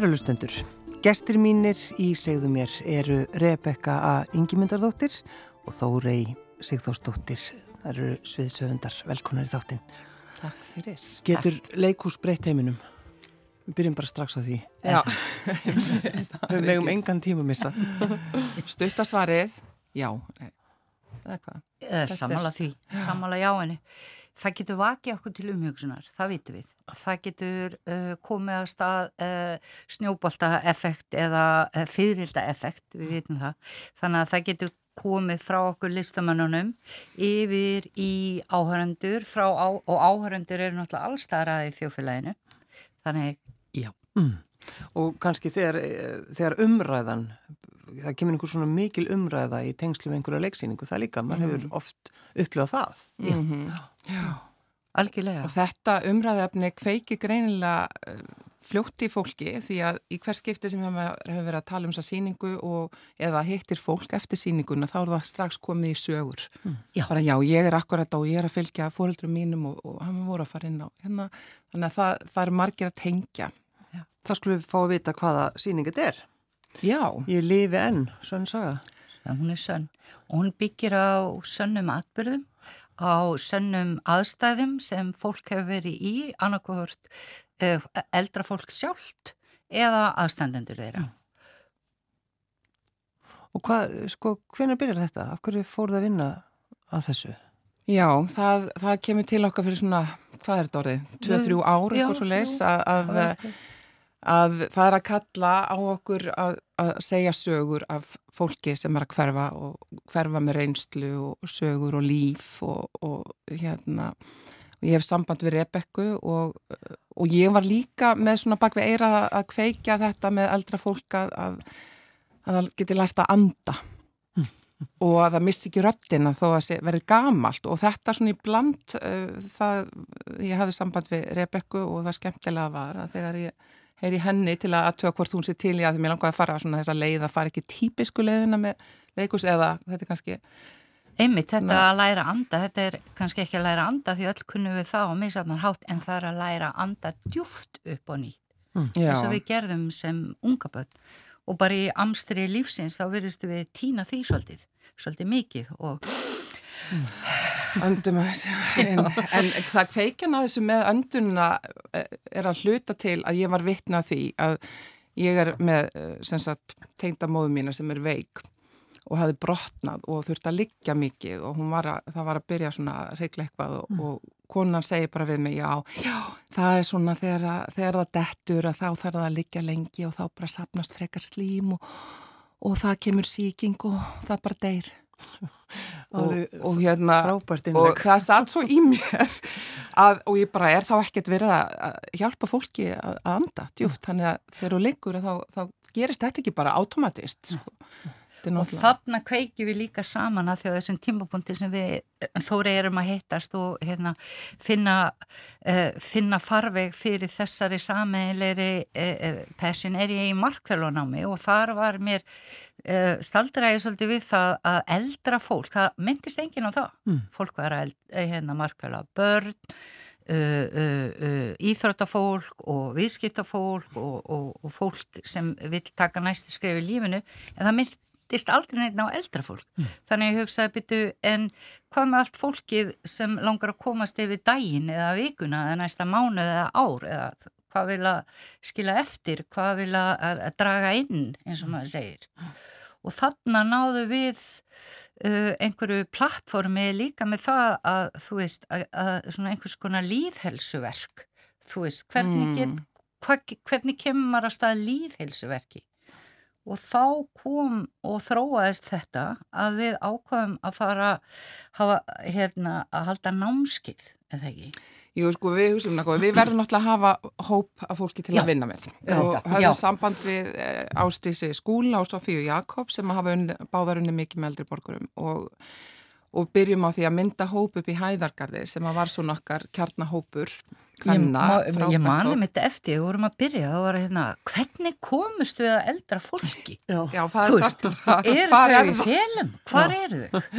Kærulustendur, gestir mínir í segðu mér eru Rebecca A. Ingimundardóttir og Þórei Sigþórsdóttir. Það eru sviðsögundar. Velkonar í þáttinn. Takk fyrir. Getur leikús breytt heiminum? Við byrjum bara strax á því. Já. Við vegum engan tíma að missa. Stuttasvarið, já. Eða hvað? Samála því, samála já henni. Það getur vakið okkur til umhugsunar, það vitum við. Það getur uh, komið að stað uh, snjóbolta-effekt eða uh, fyririlda-effekt, við vitum það. Þannig að það getur komið frá okkur listamannunum yfir í áhörendur á, og áhörendur eru náttúrulega allstæðaraði í þjófélaginu. Þannig, já. Mm. Og kannski þegar, eh, þegar umræðan það kemur einhver svona mikil umræða í tengslu með einhverja leiksýningu, það líka, mann hefur mm. oft upplifað það. Mm -hmm. Já, algjörlega. Og þetta umræðafni kveiki greinilega uh, fljótt í fólki því að í hver skipti sem hefur verið að tala um þessa síningu og eða hittir fólk eftir síninguna þá er það strax komið í sögur. Mm. Já. Bara já, ég er akkurat og ég er að fylgja fóröldrum mínum og, og hann voru að fara inn á hérna. Þannig að það, það er margir að tengja. Já. Það skulum við fá að vita hvaða síning þetta er. Já. Ég lifi enn, sönn saga. Já, hún er sönn. Og hún byggir á sönnum atbyrðum, á sönnum aðstæðum sem fólk hefur verið í, annarkvört eh, eldra fólk sjálft eða aðstændendur þeirra. Og hvað, sko, hvernig byrjar þetta? Af hverju fór það að vinna að þessu? Já, það, það kemur til okkar fyrir svona, hvað er þetta orðið? 2-3 ár, eitthvað svo leys að, að að það er að kalla á okkur að, að segja sögur af fólki sem er að hverfa og hverfa með reynslu og sögur og líf og, og hérna og ég hef samband við Rebekku og, og ég var líka með svona bak við eira að kveikja þetta með eldra fólk að, að, að það geti lært að anda mm. og að það missi ekki röttina þó að það verði gamalt og þetta svona í bland uh, það, ég hafði samband við Rebekku og það skemmtilega var að þegar ég er í henni til að aðtöða hvort hún sé til í að því mér langaði að fara svona þessa leið að fara ekki típisku leiðina með leikus eða þetta er kannski Einmitt, þetta að læra anda, þetta er kannski ekki að læra anda því öll kunnum við það og misaðnar hátt en það er að læra anda djúft upp og nýtt. Mm. eins og við gerðum sem unga börn. Og bara í amstri lífsins þá verðustu við tína því svolítið, svolítið mikið og Öndum að. En, en það kveikjan að þessu með öndunna eh, er að hluta til að ég var vitna því að ég er með eh, tegnda móðu mína sem er veik og hafi brotnað og þurfti að liggja mikið og var að, það var að byrja svona reikleikvað og, mm. og konan segi bara við mig já, já það er svona þegar, þegar það dettur að þá þarf það að liggja lengi og þá bara sapnast frekar slím og, og það kemur síking og það bara deyr og, og hérna og það satt svo í mér að, og ég bara er þá ekkert verið að hjálpa fólki að, anda. Djúft, þannig að þegar þú liggur þá, þá gerist þetta ekki bara automatist sko. Og þarna kveikjum við líka saman að því að þessum tímapunkti sem við þóri erum að hittast og hérna, finna, uh, finna farveg fyrir þessari sameilegri uh, uh, passion. Er ég í markþjálfunámi og þar var mér staldræði svolítið við það að eldra fólk, það myndist engin á það, mm. fólk var að hérna, markþjálfa börn íþróttafólk og viðskiptafólk og, og, og fólk sem vil taka næstu skrif í lífinu. En það myndist hittist aldrei neitt á eldra fólk. Mm. Þannig ég hugsaði byttu en hvað með allt fólkið sem langar að komast yfir daginn eða vikuna eða næsta mánu eða ár eða hvað vil að skila eftir, hvað vil að, draga inn eins og maður segir. Og þarna náðu við uh, einhverju plattformi líka með það að þú veist að, að svona einhvers konar líðhelsuverk, þú veist hvernig, get, mm. hva, hvernig kemur maður að staða líðhelsuverki? Og þá kom og þróaðist þetta að við ákvæðum að fara hafa, hérna, að halda námskið, eða ekki? Jú, sko, við við verðum náttúrulega að hafa hóp af fólki til já. að vinna með. Já. Og höfum samband við eh, ástísi skúla og Sofíu Jakob sem hafa unni, báðar unni mikið með eldri borgurum og, og byrjum á því að mynda hóp upp í hæðargarði sem að var svona okkar kjarnahópur Hvenna, ég, ég mani mitt eftir, við vorum að byrja þá var hérna, hvernig komust við að eldra fólki? Já, Já það er startur eru þau í félum? Hvar Já. eru þau?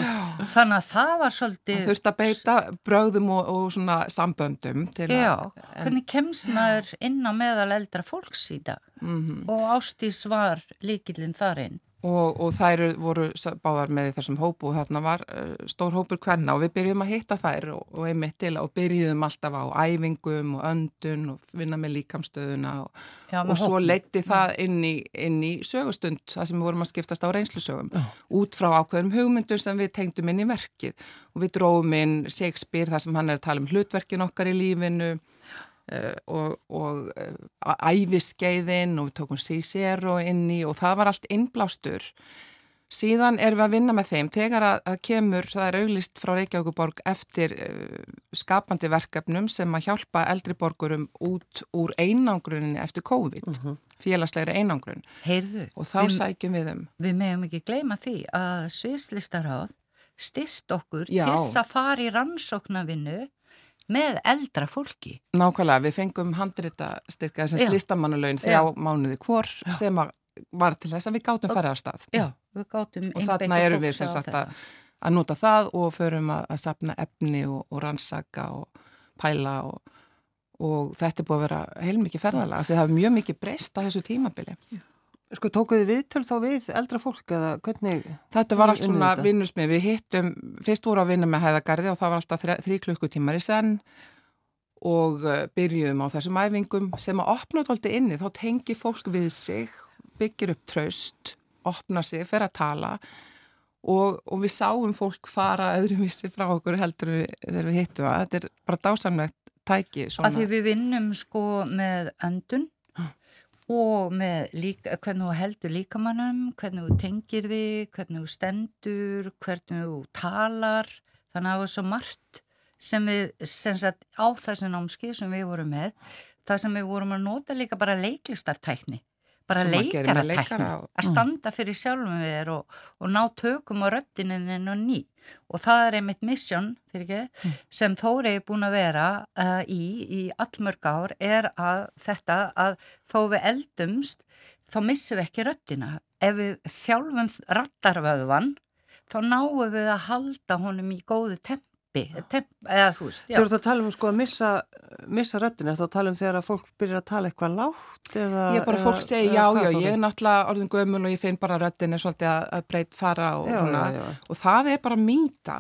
Þannig að það var svolítið Það þurfti að beita bröðum og, og svona samböndum Já, að, en... hvernig kemst maður inn á meðal eldra fólks í dag? Mm -hmm. Og Ástís var líkilinn þar inn Og, og þær voru báðar með þessum hópu og þarna var uh, stór hópur hvenna og við byrjum að hitta þær og, og einmitt til og byrjum alltaf á æfingum og öndun og vinna með líkamstöðuna og, Já, og svo leytti það inn í, inn í sögustund það sem við vorum að skiptast á reynslusögum Já. út frá ákveðum hugmyndur sem við tengdum inn í verkið. Og við dróðum inn Shakespeare þar sem hann er að tala um hlutverkin okkar í lífinu og, og uh, æfiskeiðin og við tókum Cicero inn í og það var allt innblástur síðan erum við að vinna með þeim þegar að, að kemur, það er auglist frá Reykjavíkuborg eftir uh, skapandi verkefnum sem að hjálpa eldri borgurum út úr einangruninni eftir COVID, -huh. Mhm. félagslegri einangrun Heyrðu, og þá við, sækjum við um Við meðum ekki gleyma því að Sviðslistaráð styrt okkur til að fara í rannsóknarvinnu með eldra fólki. Nákvæmlega, við fengum handrita styrka þessins listamannalaun þjá mánuði hvor Já. sem var til þess að við gátum fara á stað. Já, við gátum og þarna erum við sem sagt að, að nota það og förum að, að sapna efni og, og rannsaka og pæla og, og þetta er búið að vera heilmikið ferðalega því það er mjög mikið breyst á þessu tímabili. Já. Sko tókuðu viðtöl þá við eldra fólk eða hvernig? Þetta var allt svona vinnusmið, við hittum, fyrst voru að vinna með hæðagarði og það var alltaf þrjí klukkutímar í senn og uh, byrjuðum á þessum æfingum sem að opna tólti inni, þá tengi fólk við sig, byggir upp traust, opna sig, fer að tala og, og við sáum fólk fara öðruvísi frá okkur heldur við, þegar við hittum það, þetta er bara dásamlegt tæki. Svona. Að því við vinnum sko með öndun og með líka, hvernig þú heldur líkamannum, hvernig þú tengir þig, hvernig þú stendur, hvernig þú talar. Þannig að það var svo margt sem við, sem sagt, á þessi námski sem við vorum með, það sem við vorum að nota líka bara leiklistartækni bara leikaratækna, að standa fyrir sjálfum við er og, og ná tökum á röttininn og ný. Og það er einmitt mission mm. sem Þóri er búin að vera uh, í í allmörg ár er að þetta að þó við eldumst þá missum við ekki röttina ef við þjálfum rattarvöðvan þá náum við að halda honum í góðu temp tempi, temp, eða þú veist. Þú ert að tala um sko að missa, missa röttin, er það að tala um þegar að fólk byrjar að tala eitthvað lágt eða... Ég bara, fólk segi já, já, ég er náttúrulega orðin gömul og ég finn bara röttin er svolítið að, að breyt fara og já, svona, já, já. og það er bara mýta,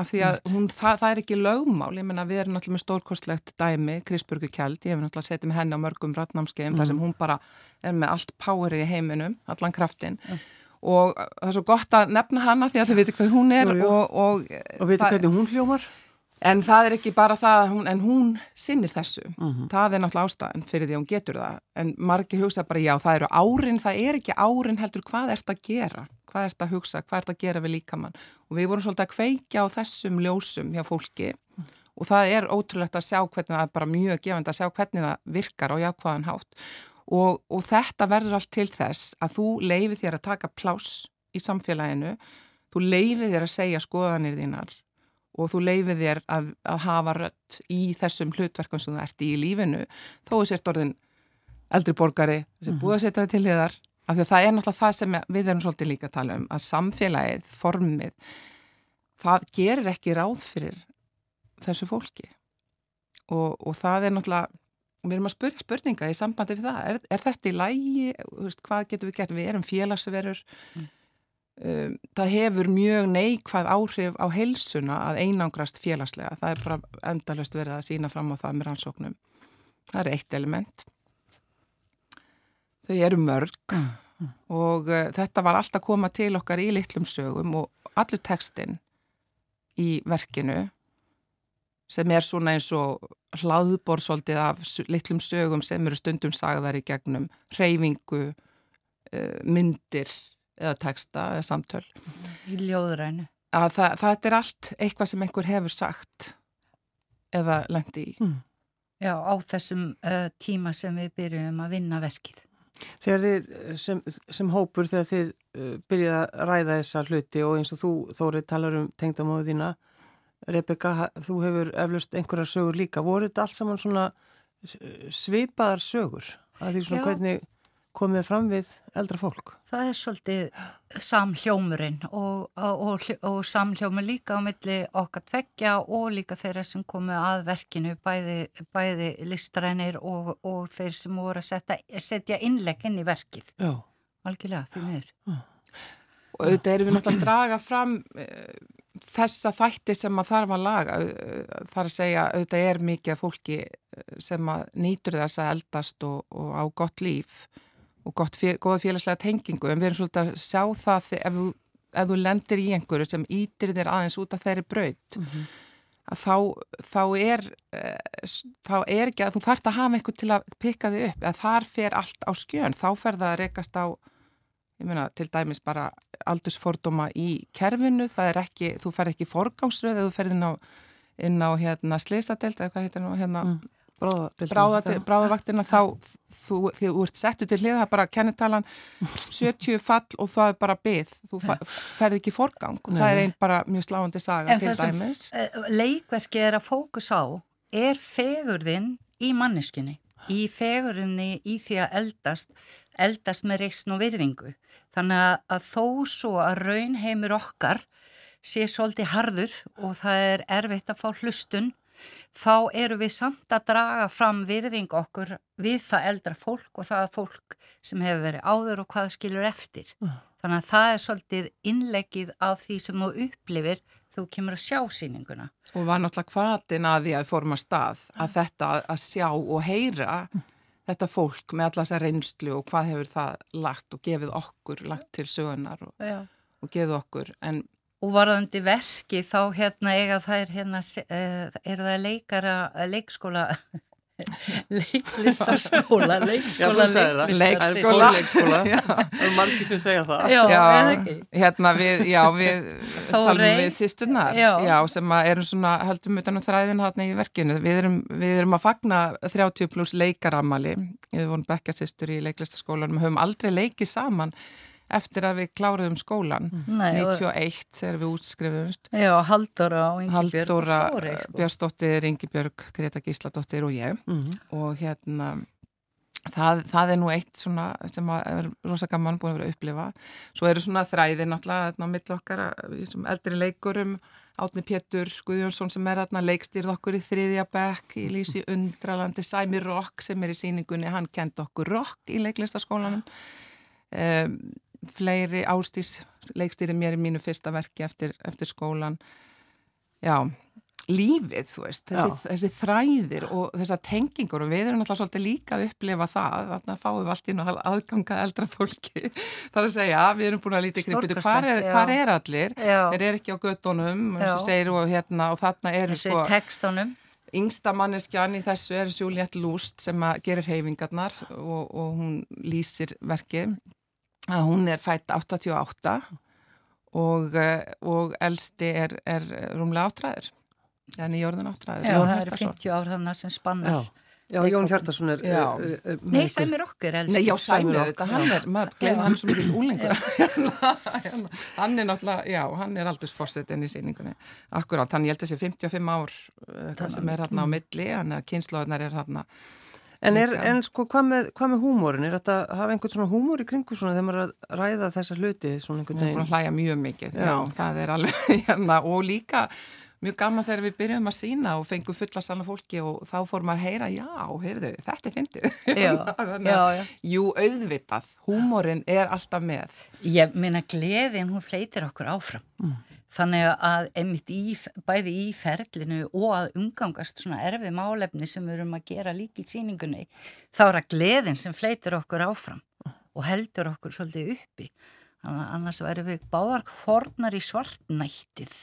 af því að hún, það, það er ekki lögmál, ég menna við erum náttúrulega með stórkostlegt dæmi, Krisburgu Kjald, ég hef náttúrulega setið með henni á mörgum rötnámskeiðum, mm. þar sem hún bara er með allt powerið í heiminum, allan kraftin. Mm og það er svo gott að nefna hana því að þið veitir hvað hún er jú, jú. og, og, og veitir hvernig hún hljómar. En það er ekki bara það hún, en hún sinnir þessu. Uh mhm. -huh. það er náttúrulega ástæðan fyrir því að hún getur það. En margir hugsa bara já það eru árin það er ekki árin heldur hvað ert að gera? Hvað ert að hugsa, hvað ert að gera við líkamann? Og við vorum svolítið að kveikja á þessum ljósum hjá fólki. Og það er ótrúlegt að sjá hvernig það er bara mjög gefand að sjá hvernig það virkar og jákvæðan hátt og, og þetta verður allt til þess að þú leifir þér að taka plás í samfélaginu, þú leifir þér að segja skoðanir þínar og þú leifir þér að, að hafa rött í þessum hlutverkum sem þú ert í í lífinu, þó er sért orðin eldri borgari, sem búið að setja það til þér, af því að það er náttúrulega það sem við erum svolítið líka að tala um, að samfélagið, formið, það gerir ekki ráð fyrir þessu fólki. Og, og það er náttúrulega við erum að spyrja spurninga í sambandi við það er, er þetta í lægi, veist, hvað getur við gert við erum félagsverður mm. um, það hefur mjög neikvæð áhrif á heilsuna að einangrast félagslega, það er bara endalust verið að sína fram á það með rannsóknum það er eitt element þau eru mörg mm. Mm. og uh, þetta var alltaf að koma til okkar í litlum sögum og allur textin í verkinu sem er svona eins og hlaðbor svolítið af litlum sögum sem eru stundum sagðar í gegnum reyfingu, uh, myndir eða texta eða samtöl. Í ljóðurænu. Að það, það er allt eitthvað sem einhver hefur sagt eða lendi í. Mm. Já, á þessum uh, tíma sem við byrjum að vinna verkið. Þegar þið sem, sem hópur þegar þið uh, byrjið að ræða þessa hluti og eins og þú Þórið talar um tengdamóðu þína Rebecca, þú hefur eflust einhverjar sögur líka, voru þetta allt saman svona svipaðar sögur að því svona Já. hvernig komið fram við eldra fólk? Það er svolítið samhljómurinn og, og, og, og samhljómur líka á milli okkar tveggja og líka þeirra sem komið að verkinu, bæði, bæði listrænir og þeir sem voru að setja, setja innlegg inn í verkið. Já. Algjörlega, því miður. Já. Og auðvitað erum við náttúrulega að draga fram eh, þessa þætti sem að þarf að laga þar að segja auðvitað er mikið fólki eh, sem að nýtur þess að eldast og, og á gott líf og gott fél, góða félagslega tengingu en við erum svolítið að sjá það ef ef þú lendir í einhverju sem ítir þér aðeins út af þeirri braut mm -hmm. að þá, þá er þá er ekki að þú þarfst að hafa einhver til að pikka þig upp eða þar fer allt á skjön þá fer það að rekast á ég meina til dæmis bara aldursfordóma í kerfinu, það er ekki þú fer ekki forgámsröð eða þú fer inn á, inn á hérna slisadelt eða hvað heitir nú hérna mm. Bráðavaktina þá þú, þú ert settu til hlið það er bara kennitalan 70 fall og það er bara byggð þú ferð ekki forgang. Og það er einn bara mjög sláandi saga en til dæmis. En það sem leikverki er að fókus á er fegurðinn í manneskinni í fegurðinni í því að eldast eldast með reysn og virðingu þannig að þó svo að raunheimur okkar sé svolítið harður og það er erfitt að fá hlustun þá eru við samt að draga fram virðing okkur við það eldra fólk og það fólk sem hefur verið áður og hvað skilur eftir. Þannig að það er svolítið innleggið af því sem þú upplifir þú kemur að sjá síninguna. Og var náttúrulega hvaðin að því að forma stað að þetta að sjá og heyra uh. Þetta fólk með alla þessa reynslu og hvað hefur það lagt og gefið okkur, lagt til sögunar og, og gefið okkur. En Og varðandi verki þá hérna eiga þær hérna, uh, eru það leikara, leikskóla, leiklistarskóla, leikskóla, leikskóla, leikskóla, það er margir sem segja það. Já, já hérna við, já við talum við sýsturnar, já. já, sem erum svona, höldum utan á um þræðinu hérna í verkinu. Við erum, við erum að fagna 30 pluss leikaramali, við vorum bekkasýstur í leiklistarskólanum, við höfum aldrei leikið saman eftir að við kláruðum skólan. Nei, 91 þegar við útskrifumst Já, Haldóra og Yngibjörg Haldóra, sko. Björnsdóttir, Yngibjörg Greta Gísladóttir og ég mm. og hérna það, það er nú eitt svona sem er rosa gaman búin að vera að upplifa svo eru svona þræði náttúrulega á mill okkar, eldri leikurum Átni Pétur Guðjónsson sem er aðna leikstýrð okkur í þriðja bekk í Lísi Undralandi, Sæmi Rock sem er í síningunni, hann kent okkur rock í leiklistaskólanum um, fleiri ástís leikstýri mér í mínu fyrsta verki eftir, eftir skólan já, lífið þú veist þessi, þessi þræðir og þessa tengingur og við erum alltaf svolítið líka að upplifa það þannig að fáum við allt inn og aðganga eldra fólki. Þar að segja, við erum búin að lítið gripið hvar, hvar er allir, já. þeir eru ekki á göttunum og, hérna, og þarna eru sko tekstunum Yngsta manneskjan í þessu er Juliette Lust sem gerir heifingarnar og, og hún lýsir verkið að hún er fætt 88 og, eh, og elsti er, er rúmlega áttræður. En í jörðin áttræður. Já, það eru 50 ár þannig sem spannar. Já, já Jón Hjartarsson er, er, er Nei, Sæmir okkur elsti. Nei, já, Sæmir okkur, hann er maður gleði hann svo mikið úlengur hann er náttúrulega, já, hann er aldursforsetin í síningunni Akkurát, hann held þessi 55 ár eh, það sem er hérna á milli, hann er kynnslóðunar er hérna En, er, en sko, hvað með, hvað með húmórin? Er þetta að hafa einhvern svona húmór í kringu svona þegar maður að ræða þessa hluti svona einhvern veginn? Það er að hlæja mjög mikið, já, já það er alveg hérna og líka mjög gaman þegar við byrjum að sína og fengum fulla sanna fólki og þá fór maður að heyra, já, heyrðu, þetta er fyndið. Já, já, já. Jú, auðvitað, húmórin er alltaf með. Ég minna, gleðin, hún fleitir okkur áfram. Mm. Þannig að einmitt í, bæði í ferlinu og að umgangast svona erfið málefni sem við erum að gera líki í síningunni, þá er að gleðin sem fleitir okkur áfram og heldur okkur svolítið uppi. Þannig að annars verður við báðar hornar í svartnættið.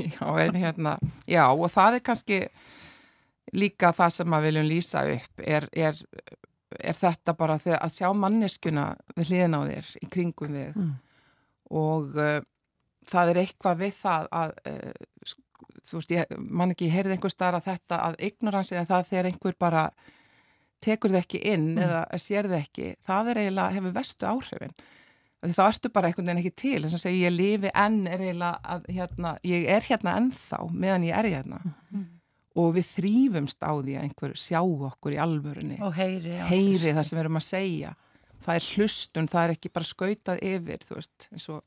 Já, en hérna, já og það er kannski líka það sem við viljum lýsa upp, er, er, er þetta bara að sjá manneskuna við hliðin á þér í kringum þig mm. og það er eitthvað við það að uh, þú veist, ég man ekki, ég heyrði einhver starf að þetta að ignoransi að það þegar einhver bara tekur þið ekki inn mm. eða sér þið ekki, það er eiginlega, hefur vestu áhrifin. Þá ertu bara einhvern veginn ekki til, þess að segja ég lifi enn er eiginlega að hérna, ég er hérna ennþá meðan ég er hérna. Mm. Og við þrýfumst á því að einhver sjá okkur í alvörunni. Og heyri. Heyri það sem við erum að segja. Það er hlustun, það er ekki bara skautað yfir, þú veist, eins og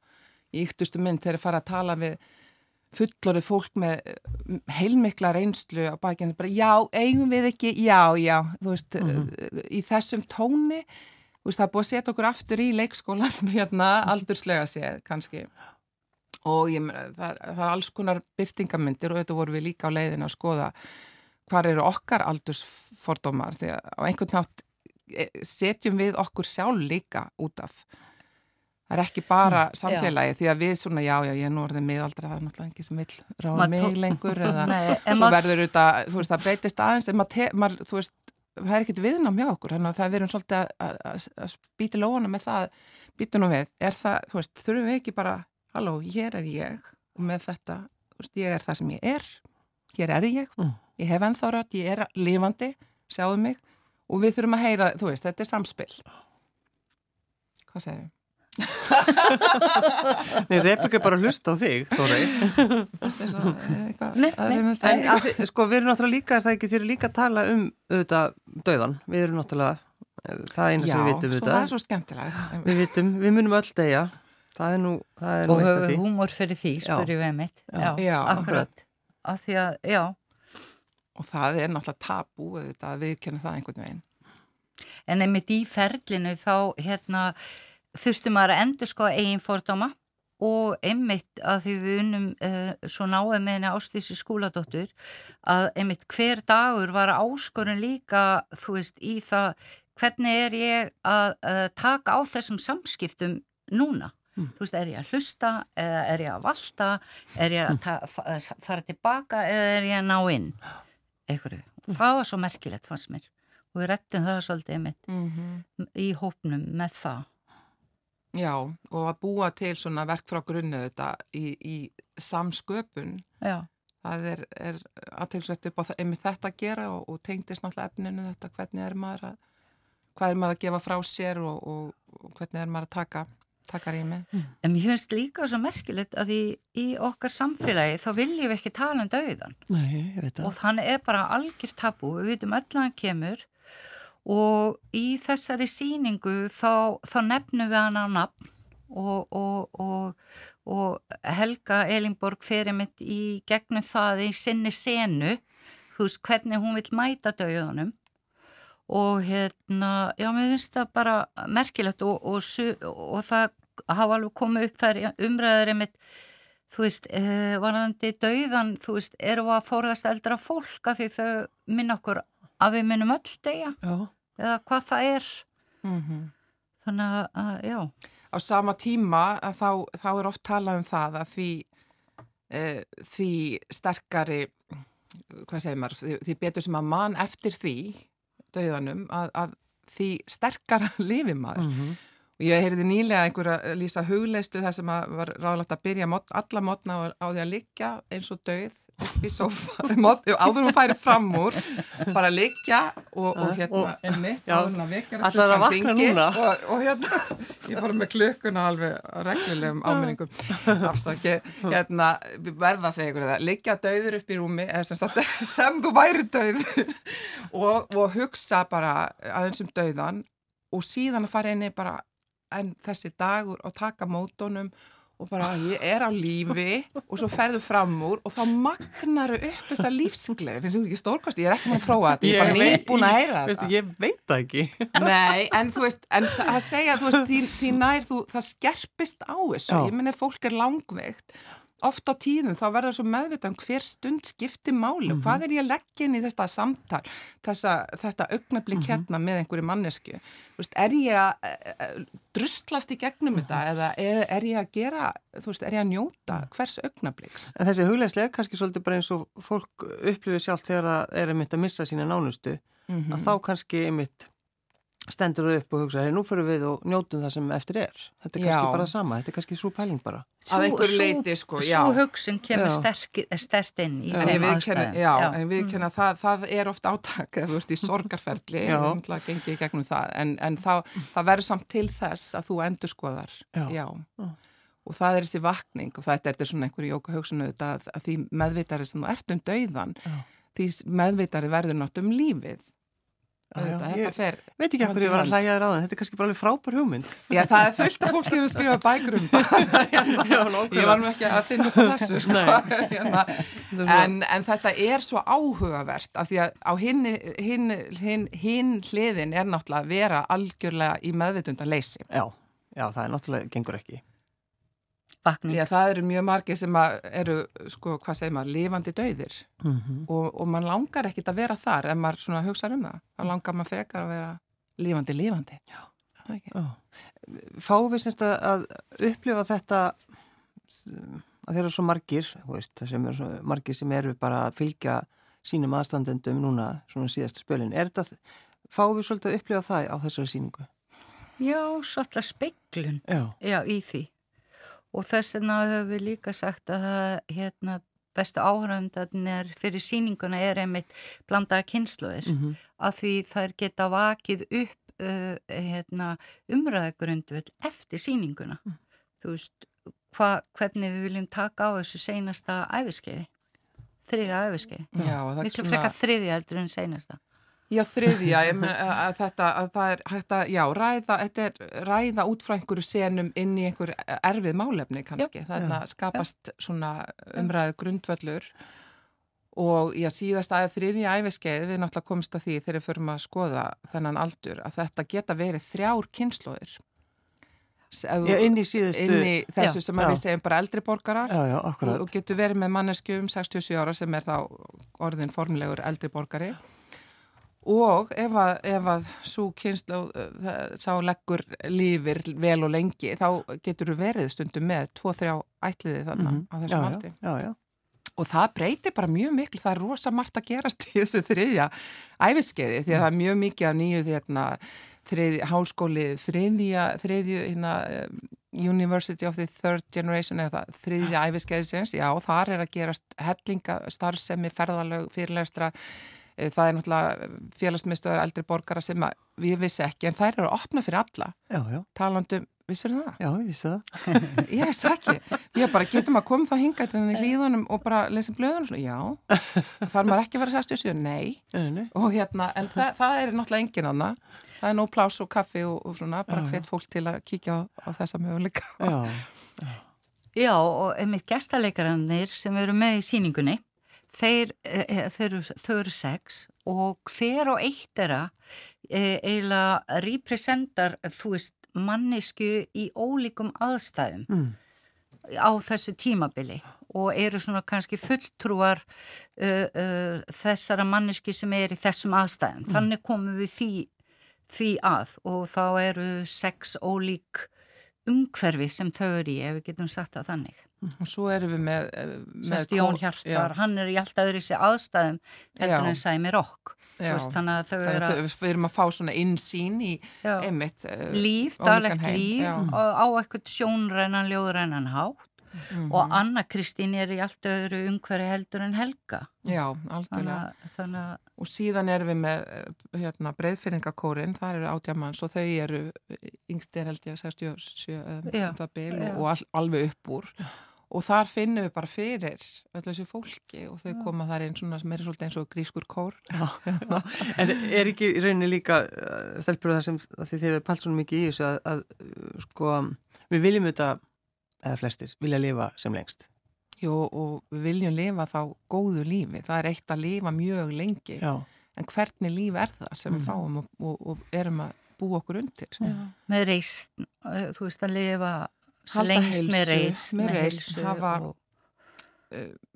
í yktustu mynd þegar það fara að tala við fullorið fólk með mm, heilmikla reynslu á bakinu, bara já, eigum við ekki, já, já, veist, mm -hmm. í þessum tóni, veist, það er búið að setja okkur aftur í leikskólan hérna, aldurslega séð, kannski. Og ég það, það er alls konar byrtingamindir og þetta voru við líka á leiðin að skoða hvað eru okkar aldursfordómar, því að á einhvern nátt e, setjum við okkur sjálf líka út af Það er ekki bara mm. samfélagi já. því að við svona, já, já, ég er nú orðið miðaldra, það er náttúrulega ekki sem vil ráða mig lengur eða Nei, svo verður þetta, þú veist, það breytist aðeins, maður, mað, þú veist, það er ekkit viðnám hjá okkur, þannig að það verður svolítið að spýta lóna með það, býta nú við, er það, þú veist, þurfum við ekki bara, halló, hér er ég og með þetta, þú veist, ég er það sem ég er, hér er ég, mm. ég hef ennþá rætt, ég er lifandi, sjáðu mig og við þurfum að heyra, þú veist, þetta er samspil. Hvað segir þau? Nei, Rebeka er bara að hlusta á þig Þórei Sko við erum náttúrulega líka það ekki þér líka að tala um auðvitað döðan, við erum náttúrulega eh, það er eina sem við vitum Já, það er svo skemmtilega Við vitum, við munum öll degja það er nú, það er nú eitt af því. Og humor fyrir því, spurjum við mitt Já, já akkurat. að því að, já. Og það er náttúrulega tabú auðvitað að við kennum það einhvern veginn. En einmitt í ferlinu þá hérna þurftum að endur sko eigin fordóma og einmitt að því við unnum uh, svo náðu með henni ástísi skúladóttur að einmitt hver dagur var áskorun líka þú veist í það hvernig er ég að uh, taka á þessum samskiptum núna mm. þú veist er ég að hlusta eða er ég að valda er ég að mm. fara tilbaka eða er ég að ná inn einhverju mm. það var svo merkilegt fannst mér og við rettum það svolítið einmitt -hmm. í hópnum með það Já, og að búa til svona verk frá grunnu þetta í, í samsköpun Já. það er, er aðtilsvægt upp á það, einmitt þetta að gera og, og tengdist náttúrulega efninu þetta hvernig er maður að hvað er maður að gefa frá sér og, og, og hvernig er maður að taka taka rýmið. Mm. En mér finnst líka svo merkilegt að í, í okkar samfélagi þá viljum við ekki tala um dauðan Nei, og þannig er bara algjör tabu, við vitum öll að hann kemur og í þessari síningu þá, þá nefnum við hann á nafn og, og, og, og Helga Elingborg ferir mitt í gegnum það í sinni senu veist hvernig hún vil mæta döðunum og hérna, já mér finnst það bara merkilegt og það hafa alveg komið upp þær umræður einmitt þú veist, eh, varðandi döðan, þú veist, eru að fóraðast eldra fólk að því þau minna okkur að við munum öll degja eða hvað það er mm -hmm. þannig að, já Á sama tíma að þá, þá er oft talað um það að því e, því sterkari hvað segir maður, því, því betur sem að mann eftir því döðanum að, að því sterkara lifi maður mm -hmm. Ég heyrði nýlega einhverja lýsa hugleistu þar sem var ráðlagt að byrja mót, alla mótna á því að liggja eins og döið upp í sofa, áður hún færi fram úr, bara liggja og, og hérna enni, áður hún að vekja alltaf að vakna núna? og, og hérna, ég fór með klukkuna alveg reglulegum áminningum. Afsaki, hérna verða að segja ykkur það, liggja döður upp í rúmi sem, sem þú væri döð og, og hugsa bara aðeins um döðan og síðan að fara einni bara en þessi dagur og taka mótonum og bara ég er á lífi. Og svo ferðu fram úr og þá magnar þau upp þessa lífsgleði. Finnst þú ekki stórkast, ég er ekki með að prófa þetta. Ég er bara nýbúin að heyra þetta. Ég veit það ekki. Nei, en þú veist, en það segja þú veist, því, því nær þú, það skerpist á þessu, Já. ég minna fólk er langveikt oft á tíðum þá verður svo meðvitað um hver stund skiptir málu, mm -hmm. hvað er ég að leggja inn í þetta samtal, þessa, þetta augnablík mm -hmm. hérna með einhverju mannesku veist, er ég að e, e, drustlast í gegnum þetta mm -hmm. eða er, ég að gera, veist, er ég að njóta mhm. hvers augnablíks? En þessi huglegslega er kannski svolítið bara eins og fólk upplifir sjálf þegar það er einmitt að missa sína nánustu, að mhm. þá kannski einmitt stendur þú upp og hugsa, nú fyrir við og njótum það sem eftir er. Þetta er kannski Já. bara sama, þetta er kannski svo pæling bara. Að einhverju leyti, sko, já. Svo hugsun kemur Já. sterk, stert inn í ég þeim aðstæðum. já, en við kenna það, það er oft átak þú ert í sorgarferli, Já. við náttúrulega gengið í gegnum það, en, en þá, það verður samt til þess að þú endur skoðar, Já. já. Og það er þessi vakning og þetta er svona einhverju jóka hugsun auðvitað að, að því meðvitari sem þú ert um dauðan, Já. því meðvitari verður nátt um lífið. Auðvitað, ég- þetta fer, Veit ekki hvað ég var að hlæja þér á það, þetta er kannski bara alveg frábær hugmynd. já það er fullt af fólki sem hefur skrifað bækur um. Ég var nú ekki að finna upp þessu, sko. Hérna, en, en þetta er svo áhugavert af því að á hinn hin, hin, hin hliðin er náttúrulega að vera algjörlega í meðvitunda leysi. Já, já, það er náttúrulega, gengur ekki. Vakning. Já, það eru mjög margir sem að eru, sko, hvað segir maður, lifandi dauðir Mm og, og mann langar ekkit að vera þar ef maður svona hugsa um það. Það langar maður frekar að vera lifandi, lifandi. Já. Það er ekki. Fáum við semst að, að upplifa þetta að þeir eru svo margir, veist, það sem eru svo margir sem eru bara að fylgja sínum aðstandendum núna, svona síðast spölin. Er þetta, fáum við svolítið að upplifa það á þessari síningu? Já, svolítið speiklun Já. já, í því. Og þess vegna höfum við líka sagt að það, hérna, bestu áhraundarnir fyrir síninguna er einmitt blandaða kynsluðir Mm -hmm. að því þær geta vakið upp uh, hérna, umræðagrundvöld eftir síninguna. Þú veist, hva, hvernig við viljum taka á þessu seinasta æfiskeiði, þriðja æfiskeiði. Miklu frekar þriðja heldur en seinasta. Já, þriðja, að, þetta, að það er hægt að, já, ræða, þetta er ræða út frá einhverju senum inn í einhver erfið málefni kannski. Þannig að skapast svona umræðu grundvöllur og já, síðast að þriðja æfiskeið við náttúrulega komst að því þegar við förum að skoða þennan aldur að þetta geta verið þrjár kynnslóðir. Já, inn í síðustu... inn í þessu Já. sem Já. við segjum bara eldri borgarar Já, já, og, og getur verið með mannesku um 67 ára sem er þá orðin formulegur eldri borgari og ef að, ef að svo kynslu sá leggur lífir vel og lengi þá getur þú verið stundum með 2-3 ætliði þarna Mhm. á Já, þessum já, aldri já, já. og það breytir bara mjög miklu, það er rosa margt að gerast í þessu þriðja æfiskeiði því að það er mjög mikið af nýju því hérna þriði, hálskóli þriðja, þriðju hérna, um, University of the Third Generation eða það, þriðja æfiskeiðisins, já þar er að gerast hellinga starfsemi, ferðalög, fyrirlestra Eh, það er náttúrulega félagsmiðstöðar eldri borgara sem að við vissi ekki en þær eru að opna fyrir alla Já, já, talandum, vissir það? já, ég vissi það. Ég vissi það ekki. Ég bara getum að koma það hingað til þenni hlýðunum og bara lesa blöðunum svona, já. Þar maður ekki að vera 67, nei. Nei, nei. Og hérna, en það, það er náttúrulega engin annað. Það er nóg plás og kaffi og, og svona, bara hvet fólk til að kíkja á, á þessa möguleika. Já, Já, og einmitt gestaleikaranir sem eru með í síningunni, þeir, e, þeir, eru, þau eru sex og hver og eitt þeirra e, eiginlega representar, þú veist, mannisku í ólíkum aðstæðum Mm. á þessu tímabili og eru svona kannski fulltrúar uh, uh, þessara mannisku sem er í þessum aðstæðum. Þannig komum við því, því að og þá eru sex ólík umhverfi sem þau eru í, ef við getum sagt það þannig. Og svo erum við með... eh, með Sest Jón kó- Hjartar, hann er í alltaf öðru sér aðstæðum heldur Já. en Sæmi Rokk. Já. Þannig að þau Þannig eru að að við erum að fá svona innsýn í Já. einmitt eh, líf, ólíkan daglegt líf Já. á eitthvað sjónrænan, ljóðrænan hátt Mhm. og Anna Kristín er í allt öðru umhverfi heldur en Helga. Já, Þannig algjörlega. að, þannig að Og síðan erum við með eh, hérna, breyðfinningakórin, það eru átjamanns og þau eru yngstir held ég 67 um, Já, já. og, all, alveg upp úr. Og þar finnum við bara fyrir öllu þessu fólki og þau koma þar inn svona sem er svolítið eins og grískur kór. En er ekki í rauninni líka uh, stelpur það sem þið hefur pælt svona mikið í þessu að, að sko við viljum þetta, eða flestir, vilja lifa sem lengst. Jú, og við viljum lifa þá góðu lífi. Það er eitt að lifa mjög lengi. Já, En hvernig líf er það sem Mhm. við fáum og, og, og erum að búa okkur undir? með reist, þú veist að lifa Halda með heilsu, með með reisn, heilsu hafa- og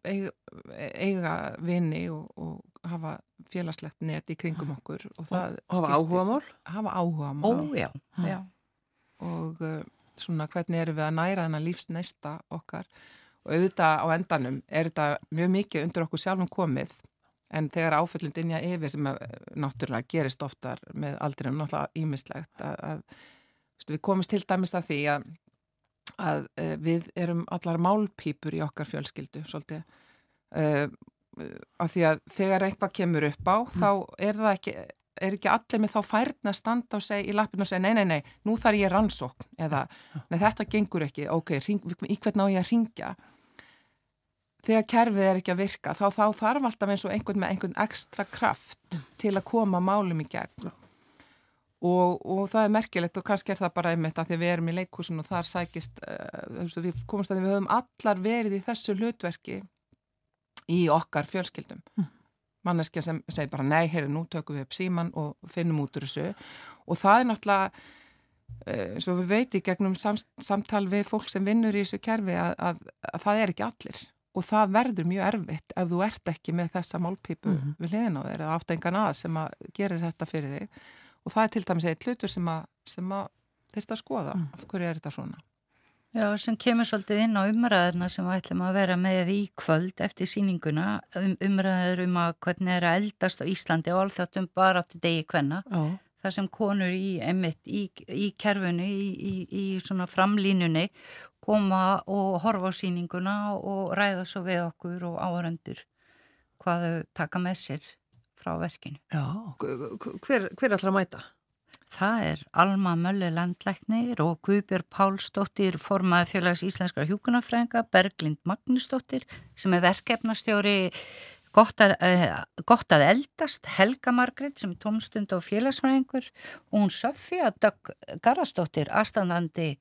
eiga, eiga vini og, og hafa félagslegt net í kringum okkur og það og hafa skiptir- áhuga mál. hafa áhuga Ó, já, já. og uh, svona hvernig erum við að næra þennan lífsneista okkar og auðvitað á endanum er þetta mjög mikið undir okkur sjálfum komið En þegar áföllin dinja yfir sem að, náttúrulega gerist oftar með aldrinum náttúrulega ímislegt að, að við komumst til dæmis að því að, að uh, við erum allar málpípur í okkar fjölskyldu svolítið. Uh, af því að þegar eitthvað kemur upp á mm. þá er það ekki er ekki allir með þá færðin að standa og segja í lappinu og segja nei, nei, nei, nú þarf ég rannsókn. Eða nei, þetta gengur ekki, ok, ring, í hvern á ég að ringja þegar kerfið er ekki að virka þá, þá þarf alltaf eins og einhvern með einhvern ekstra kraft til að koma málum í gegn og, og það er merkilegt og kannski er það bara einmitt að því við erum í leikúsin og þar sækist uh, við komumst að við höfum allar verið í þessu hlutverki í okkar fjölskyldum mm. manneskja sem segir bara nei, heyri, nú tökum við upp síman og finnum út úr þessu og það er náttúrulega uh, og við veitum gegnum samtal við fólk sem vinnur í þessu kerfi að, að, að það er ekki allir og það verður mjög erfitt ef þú ert ekki með þessa málpípu mm -hmm. við hliðin á þeir eða átt engan að sem að gerir þetta fyrir þig og það er til dæmis eitt hlutur sem að, að þurft að skoða mm. af hverju er þetta svona Já, sem kemur svolítið inn á umræðina sem við ætlum að vera með í kvöld eftir síninguna um, umræður um að hvernig er að eldast á Íslandi og alþjóttum bara átti degi hvenna oh. þar sem konur í, emitt, í, í kerfunu í, í svona framlínunni koma og horfa á síninguna og ræða svo við okkur og áhörendur hvað þau taka með sér frá verkinu. Já, hver, hver ætlar að mæta? Það er Alma Mölle Landlæknir og Guðbjörg Pálsdóttir formaði félags íslenskara hjúkunarfrænga, Berglind Magnusdóttir sem er verkefnastjóri gott að, uh, gott að eldast, Helga Margrit sem er tómstund og félagsfræðingur og hún Sofía Dögg Garastóttir, aðstandandi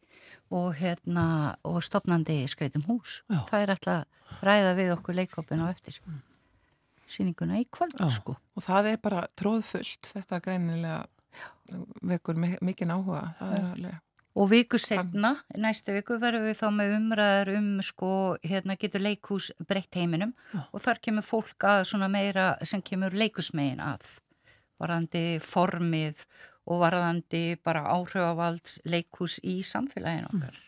og, hérna, og stopnandi skreitum hús. Já. Það er alltaf ræða við okkur leikopin á eftir mm. Síninguna í kvöld sko. Og það er bara tróðfullt, þetta greinilega vekur mikið áhuga, það alveg Og viku segna, næstu viku verðum við þá með umræðar um sko, hérna getur leikhús breytt heiminum Já. og þar kemur fólk að svona meira sem kemur leikusmegin að varðandi formið og varðandi bara áhrifavalds leikhús í samfélaginu okkar. Mm.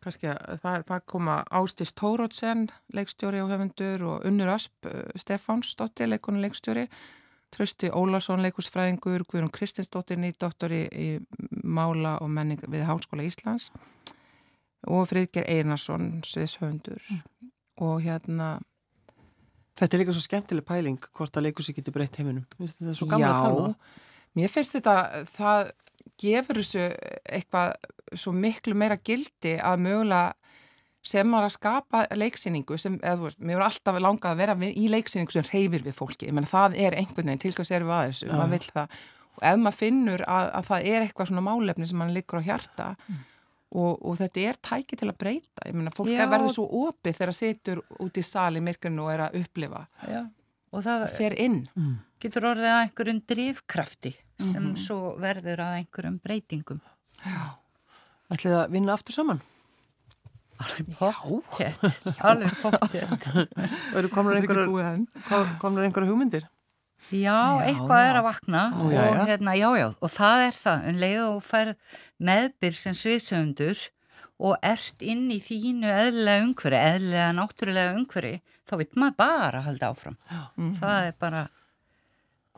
Kanski að það, það koma Ástís Tórótsen, leikstjóri og höfundur og Unnur Asp, eh, Stefánsdóttir, leikonu leikstjóri. Trösti Ólason, leikúsfræðingur, Guðrún Kristinsdóttir, nýdoktori í mála og menning við Háskóla Íslands. Og Fridger Einarsson, sviðshöndur mm. og hérna Þetta er líka svo skemmtileg pæling hvort að leikúsi getur breytt heiminum. Þetta er svo gamla að tala Mér finnst þetta, það gefur þessu eitthvað svo miklu meira gildi að mögulega sem var að skapa leiksýningu sem, eða þú veist, mér voru alltaf langað að vera í leiksýningu sem reyfir við fólki ég menn það er einhvern veginn, til hvað sér við að þessu ja. maður vill það, og ef maður finnur að, að það er eitthvað svona málefni sem mann liggur á hjarta mm. og, og þetta er tæki til að breyta, ég menna fólk verður svo opið þegar það situr út í sali myrkunu og er að upplifa Já. og það fer inn mm. getur orðið að einhverjum drivkrafti sem mm -hmm. svo verður að einhverjum breytingum Já. Ætlið að vinna aftur saman? Alveg pottjett, alveg pottjett. Komur einhverja hugmyndir? Já, já eitthvað já. er að vakna Ó, og, já, hérna, og það er það, en leið og fær meðbyr sem sviðsöndur og ert inn í þínu eðlega umhverfi, eðlega náttúrulega umhverfi, þá vitt maður bara að halda áfram. Mm. Það er bara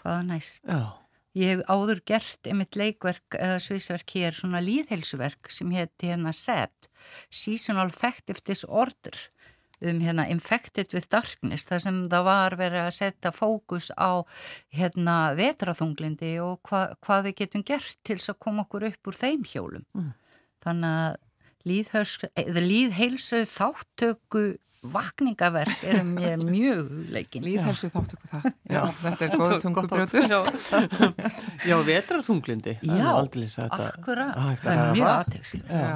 hvaða næst. Já. Ég hef áður gert einmitt leikverk eða sviðsverk hér, svona líðheilsuverk sem hétti hérna SED, Seasonal Affective Disorder, um hérna Infected with Darkness, þar sem það var verið að setja fókus á hérna vetraþunglindi og hva, hvað við getum gert til að koma okkur upp úr þeim hjólum. Mm. Þannig að líðheilsu þáttöku vakningaverk eru mér mjög leikin. Líðhelsu þáttöku það. Já, þetta er góð tungubrjóður. Já, vetrarþunglindi. Já, akkurat. Það er mjög aðtegst. Já.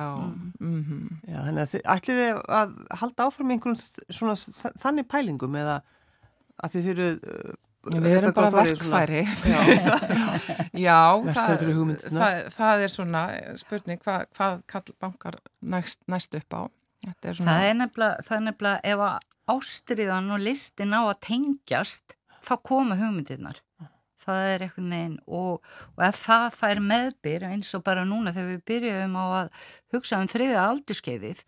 Já, þannig að þið ætlið þið að halda áfram einhvern svona þannig pælingum eða að þið Já, við erum bara verkfæri. Já, Já það, það, það er svona spurning hvað, hvað kall bankar næst, næst upp á. Er svona... Það er nefnilega, það nefnilega ef að ástriðan og listin á að tengjast þá koma hugmyndirnar. Það er eitthvað neginn og, og ef það fær meðbyr eins og bara núna þegar við byrjum á að hugsa um þriða aldurskeiðið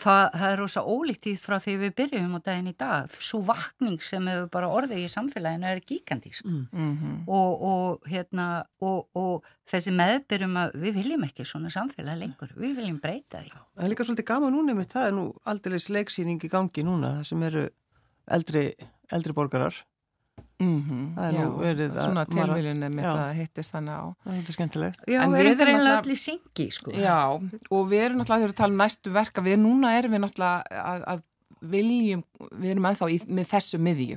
það, það er rosa ólíkt í frá því við byrjum á daginn í dag. Svo vakning sem hefur bara orðið í samfélaginu er gigantísk mm. -hmm. og, og, hérna, og, og þessi meðbyrjum að við viljum ekki svona samfélag lengur, við viljum breyta því. Það er líka svolítið gaman núna með það er nú aldrei leiksýning í gangi núna sem eru eldri, eldri borgarar Mm -hmm, það er já, nú verið að svona tilviljunni með það hittist þannig á. Er já, en við erum reynilega allir syngi sko. já, og við erum náttúrulega þegar við talum næstu verka við núna erum við náttúrulega að, að viljum, við erum ennþá í, með þessu miðju,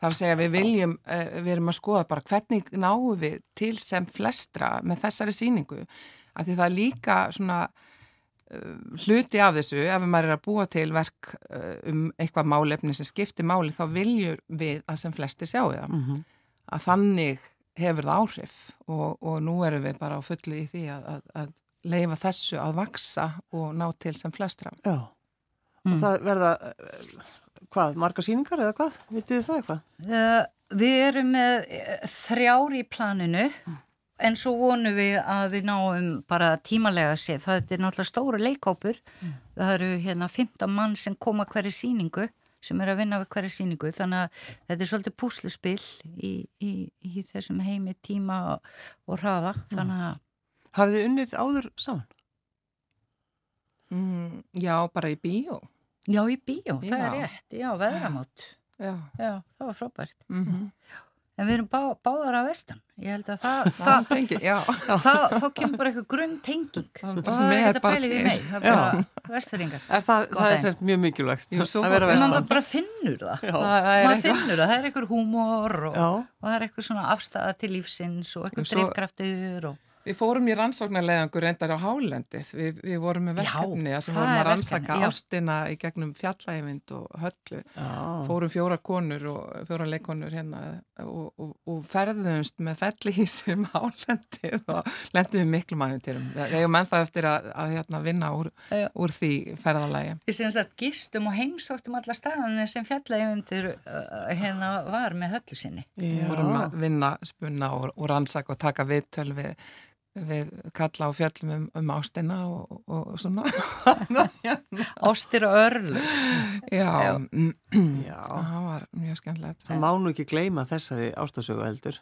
þar að segja við viljum uh, við erum að skoða bara hvernig náum við til sem flestra með þessari síningu, af því það er líka svona hluti af þessu, ef maður er að búa til verk uh, um eitthvað málefni sem skiptir máli, þá viljur við að sem flestir sjáu það mm -hmm. að þannig hefur það áhrif og, og nú erum við bara á fullu í því að, að, að leifa þessu að vaksa og ná til sem flestra Já, mm. og það verða uh, hvað, marga síningar eða hvað? Vitið þið það eitthvað? Uh, við erum með þrjár í planinu mm en svo vonum við að við náum bara tímalega sér, það er náttúrulega stóru leikópur, mm. það eru hérna 15 mann sem koma hverju síningu sem er að vinna við hverju síningu þannig að þetta er svolítið púsluspill í, í, í þessum heimi tíma og, og hraða. Mm. þannig að Hafið þið unnið áður saman? Mm, já, bara í bíó. Já, í bíó, já. það er rétt, já, veðramátt Já, já það var frábært. Mm -hmm. En við erum bá, báðar af vestan. Ég held að það, það, tengi, það þá kemur bara eitthvað grunn tenging. Og það er ekkert að bæli því nei, það er bara vestfyrringar. Er það, það er sérst mjög mikilvægt maður bara finnur það. Maður finnur það, það er eitthvað húmor og, og það er eitthvað svona afstæða til lífsins og eitthvað drifkraftur og Við fórum í rannsóknarlegangur reyndar á Hálendið, við, við vorum með verkefni já, sem vorum að rannsaka ástina í gegnum fjallægvind og höllu, já. fórum fjóra konur og fjóra leikonur hérna og, og, og ferðumst með fellihísum Hálendið og lendum við miklu maður til um. Við hefum ennþá eftir að, að hérna, vinna úr, úr því ferðalægi. Við séum að gistum og heimsóttum alla staðanir sem fjallægvindur uh, hérna var með höllu sinni. Við vorum að vinna, spunna og, og rannsaka og taka viðtöl við við kalla á fjöllum um, um ástina og, og svona. Ástir og örl Já, Já. það var mjög skemmtilegt. Það má nú ekki gleyma þessari ástasögu heldur.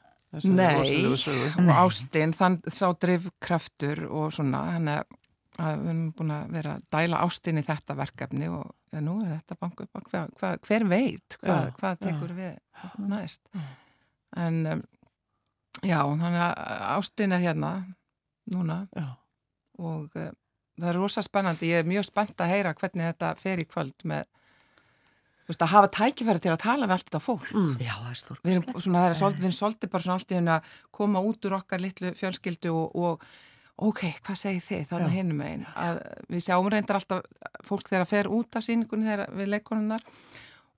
Nei, og ástin þann sá drivkraftur og svona hann er að við erum búin að vera að dæla ástin í þetta verkefni og ja, nú er þetta banku upp hva, hva, hver veit hvað, já, hvað tekur já. við næst. En um, já, þannig að ástin er hérna núna. Já. og uh, það er rosa spennandi, ég er mjög spennt að heyra hvernig þetta fer í kvöld með veist, að hafa tækifæri til að tala við allt þetta fólk. Mm. Já, það er stór Við erum, svona, er svolítið, við erum svolítið bara svona alltaf að koma út úr okkar litlu fjölskyldu og, og ok, hvað segir þið þannig hinnum einn að við sjáum reyndar alltaf fólk þegar að fer út af síningunni þegar við leikonunnar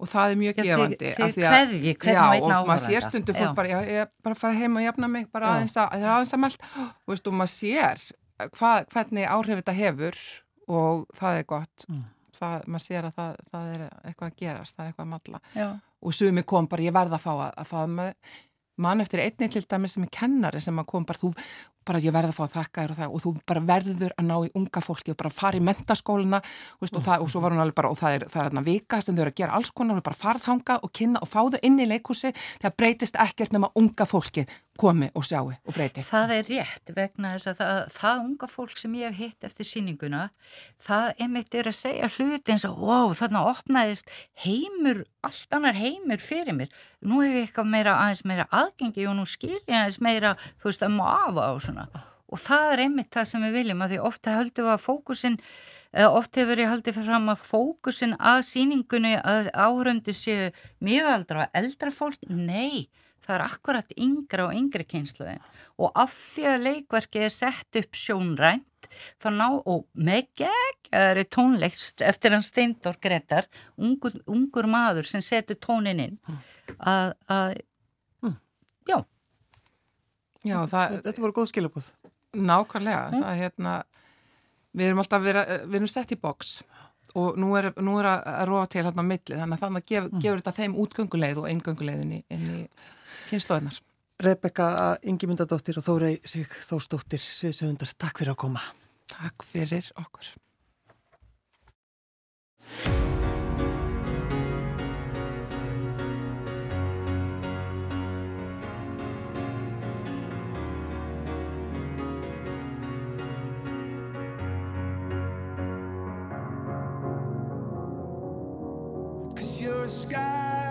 og það er mjög gefandi þið hverji, hvernig já, og maður sér stundu fólk bara, já, ég bara fara heim og jafna mig bara aðeins að, það er aðeins að meld og veist, og maður sér hvað, hvernig áhrif þetta hefur og það er gott. Mm. það, maður sér að það, það er eitthvað að gerast, það er eitthvað að matla og sumi kom bara, ég verða að fá að, að það með mann eftir einni til dæmi sem er kennari sem að kom bara, þú, bara ég verði að fá að þakka þér og það og þú bara verður að ná í unga fólki og bara fara í mentaskóluna veist, og, það, og svo var hún alveg bara og það er, það er þarna vika sem þau eru að gera alls konar og bara farðhanga og kynna og fá þau inn í leikúsi þegar breytist ekkert nema unga fólki komi og sjáu og breyti. Það er rétt vegna þess að það, það unga fólk sem ég hef hitt eftir síninguna það einmitt er að segja hluti eins og wow þarna opnaðist heimur, allt annar heimur fyrir mér. Nú hefur ég eitthvað meira aðeins meira aðgengi og nú skil ég aðeins meira þú veist að má afa á svona og það er einmitt það sem við viljum að því ofta höldum við að fókusin oft hefur ég haldið fyrir fram að fókusin að síningunni að áhöröndu séu miðaldra og eldra fólk, nei það er akkurat yngra og yngri kynsluðin og af því að leikverki er sett upp sjónrænt þá ná, og með geggjari tónleikst eftir hann Steindor Gretar, ungur, ungur maður sem setur tónin inn að, að já. Já, það, þetta voru góð skilabóð. Nákvæmlega, mm. það er hérna, við erum alltaf verið, við erum sett í boks og nú er, nú er að róa til hérna á milli, þannig að þannig gef, mm. gefur þetta þeim útgönguleið og eingönguleiðin inn í kynnslóðinar. Rebecca Ingimundadóttir og Þórei Sig Þórsdóttir Sviðsöndar, takk fyrir að koma. Takk fyrir okkur. Get loud.